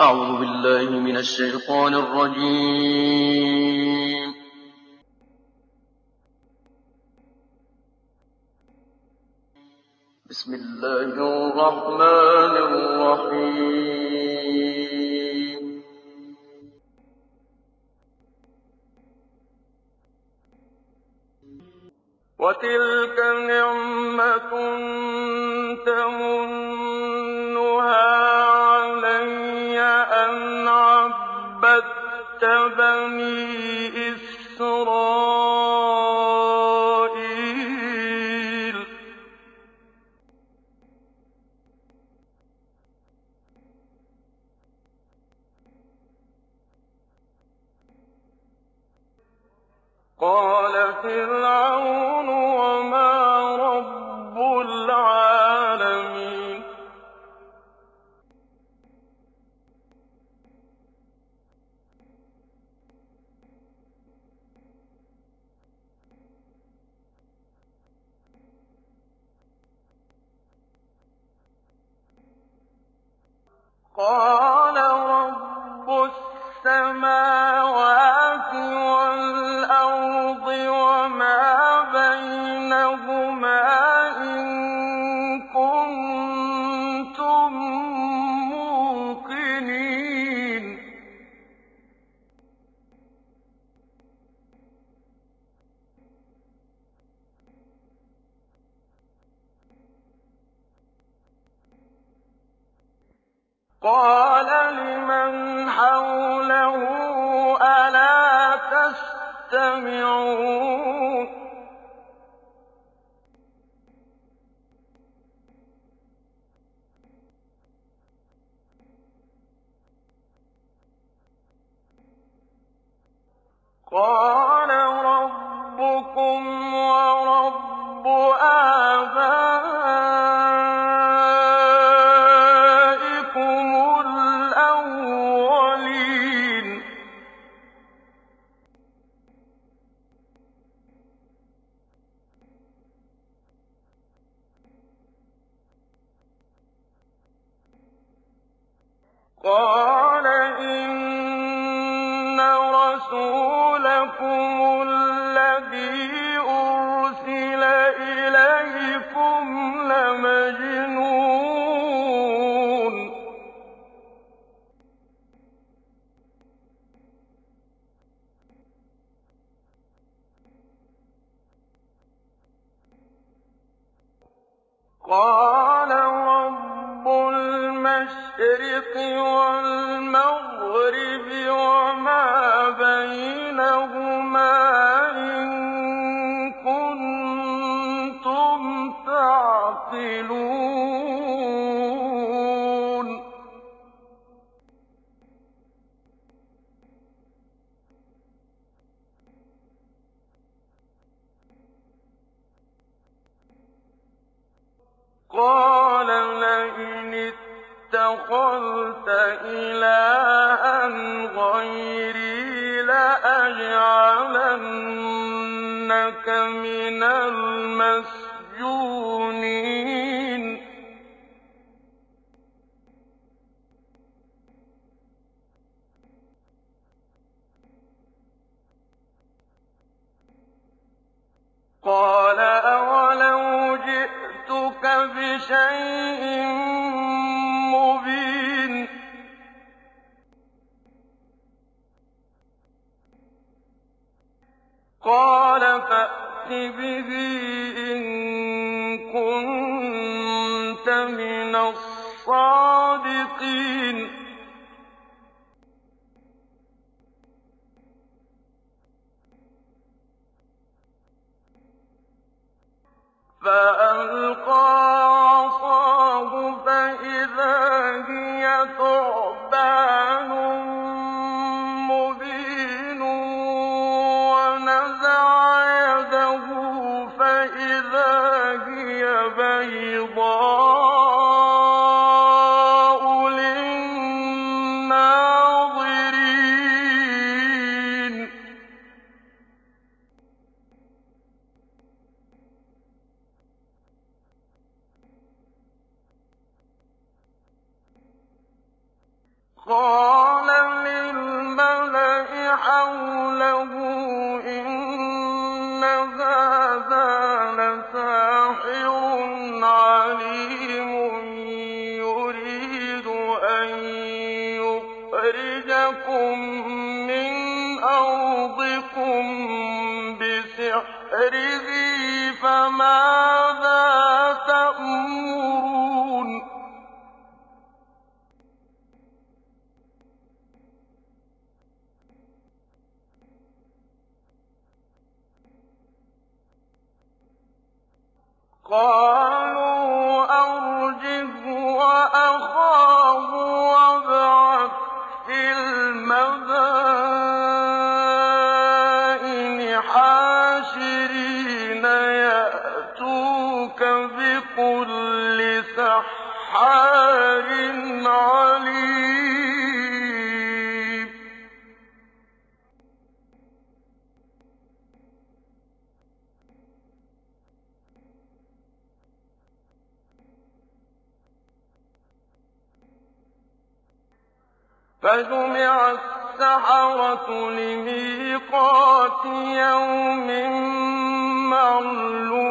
أعوذ بالله من الشيطان الرجيم. بسم الله الرحمن الرحيم. وتلك نعمة فِرْعَوْنُ قَالَ لِمَنْ حَوْلَهُ أَلَا تَسْتَمِعُونَ رَسُولَكُمُ اتَّخَذْتَ إِلَٰهًا غَيْرِي لَأَجْعَلَنَّكَ مِنَ الْمَسْجُونِينَ. قَالَ أَوَلَوْ جِئْتُكَ بِشَيْءٍ قَالَ فَأْتِ بِهِ إِن كُنتَ مِنَ الصَّادِقِينَ. فَأَلْقَىٰ يَأْتِيَكُم مِّنْ أَرْضِكُم بِسِحْرِهِ فَمَاذَا تَأْمُرُونَ قَالُوا أَرْجِهْ وَأَخَاهُ وَابْعَثْ فَجُمِعَ السَّحَرَةُ لِمِيقَاتِ يَوْمٍ مَّعْلُومٍ.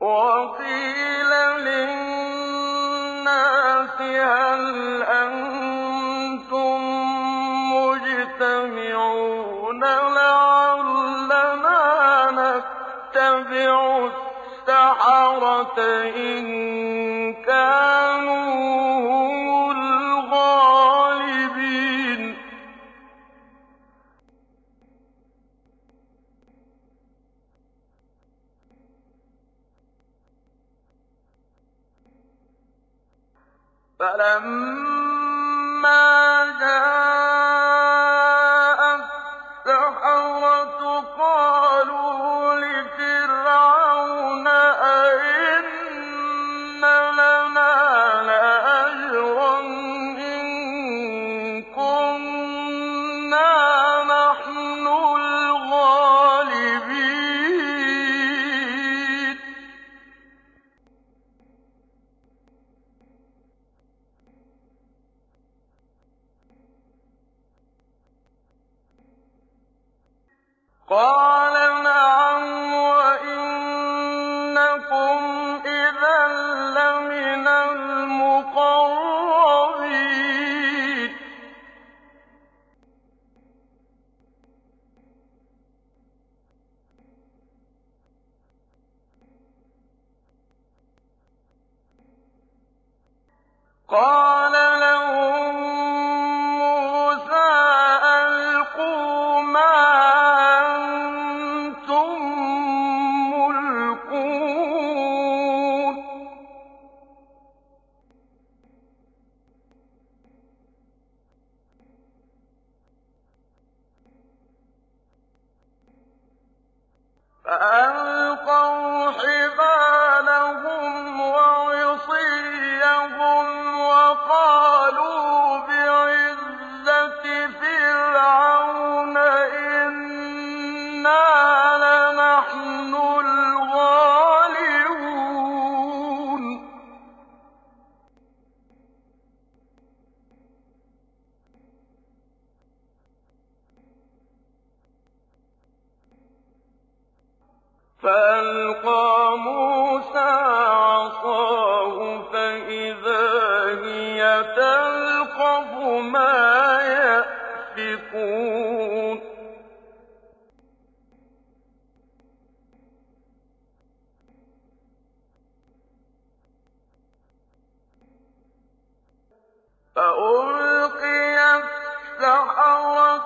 وَقِيلَ إِن الْغَالِبِينَ فَلَمَّا قال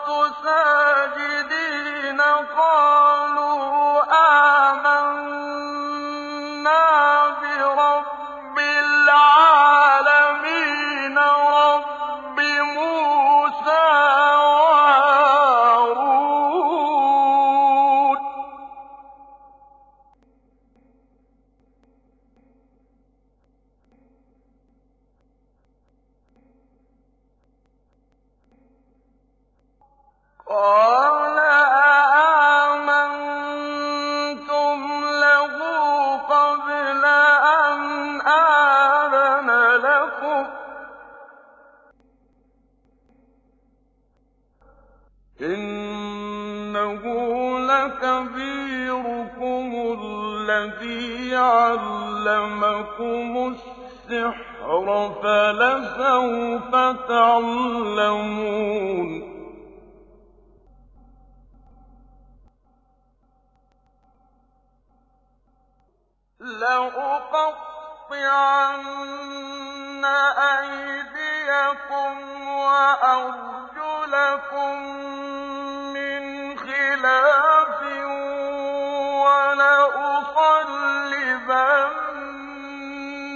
الْأَرْضُ قال عَلَّمَكُمُ السِّحْرَ فَلَسَوْفَ تَعْلَمُونَ لَأُقَطِّعَنَّ أَيْدِيَكُمْ وَأَرْجُلَكُم مِّنْ خِلَافٍ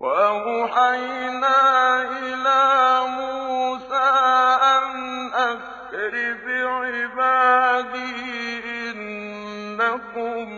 وَأَوْحَيْنَا إِلَىٰ مُوسَىٰ أَنْ إِنَّكُم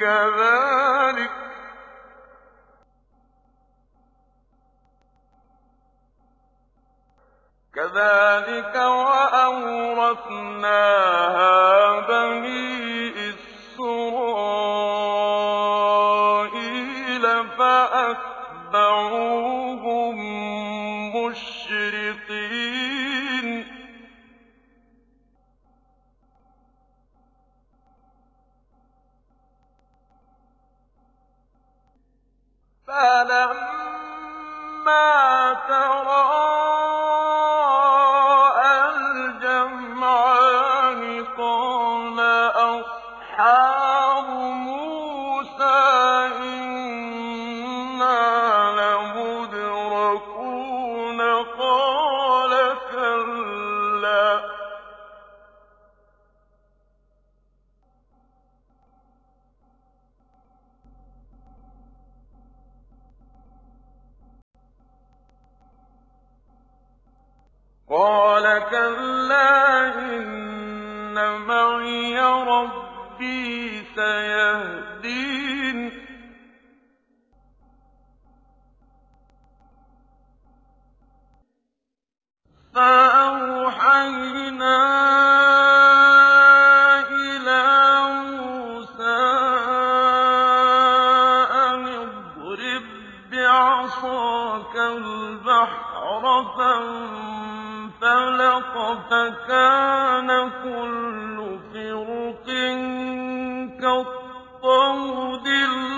كَذَٰلِكَ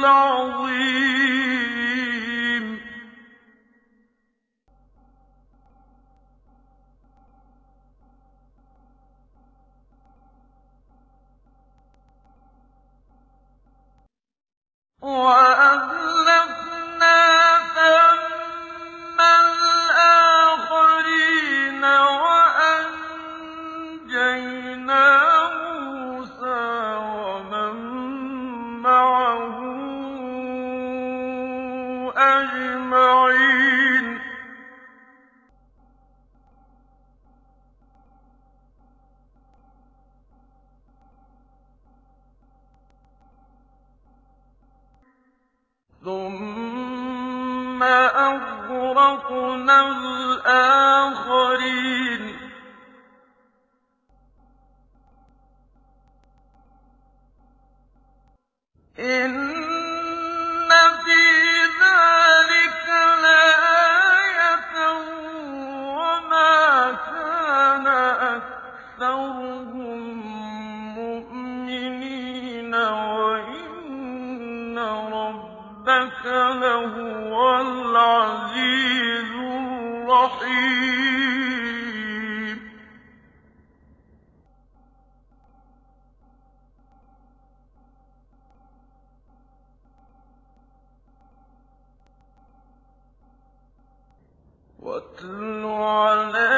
يَطْلَعُ ثُمَّ أَغْرَقْنَا الْآخَرِينَ. إِنَّ فِي ذَٰلِكَ إِنَّكَ لَهُوَ الْعَزِيزُ الرَّحِيمُ وَاتْلُ عَلَيْهِمْ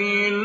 وَبُرِّزَتِ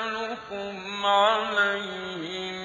أَسْأَلُكُمْ عَلَيْهِ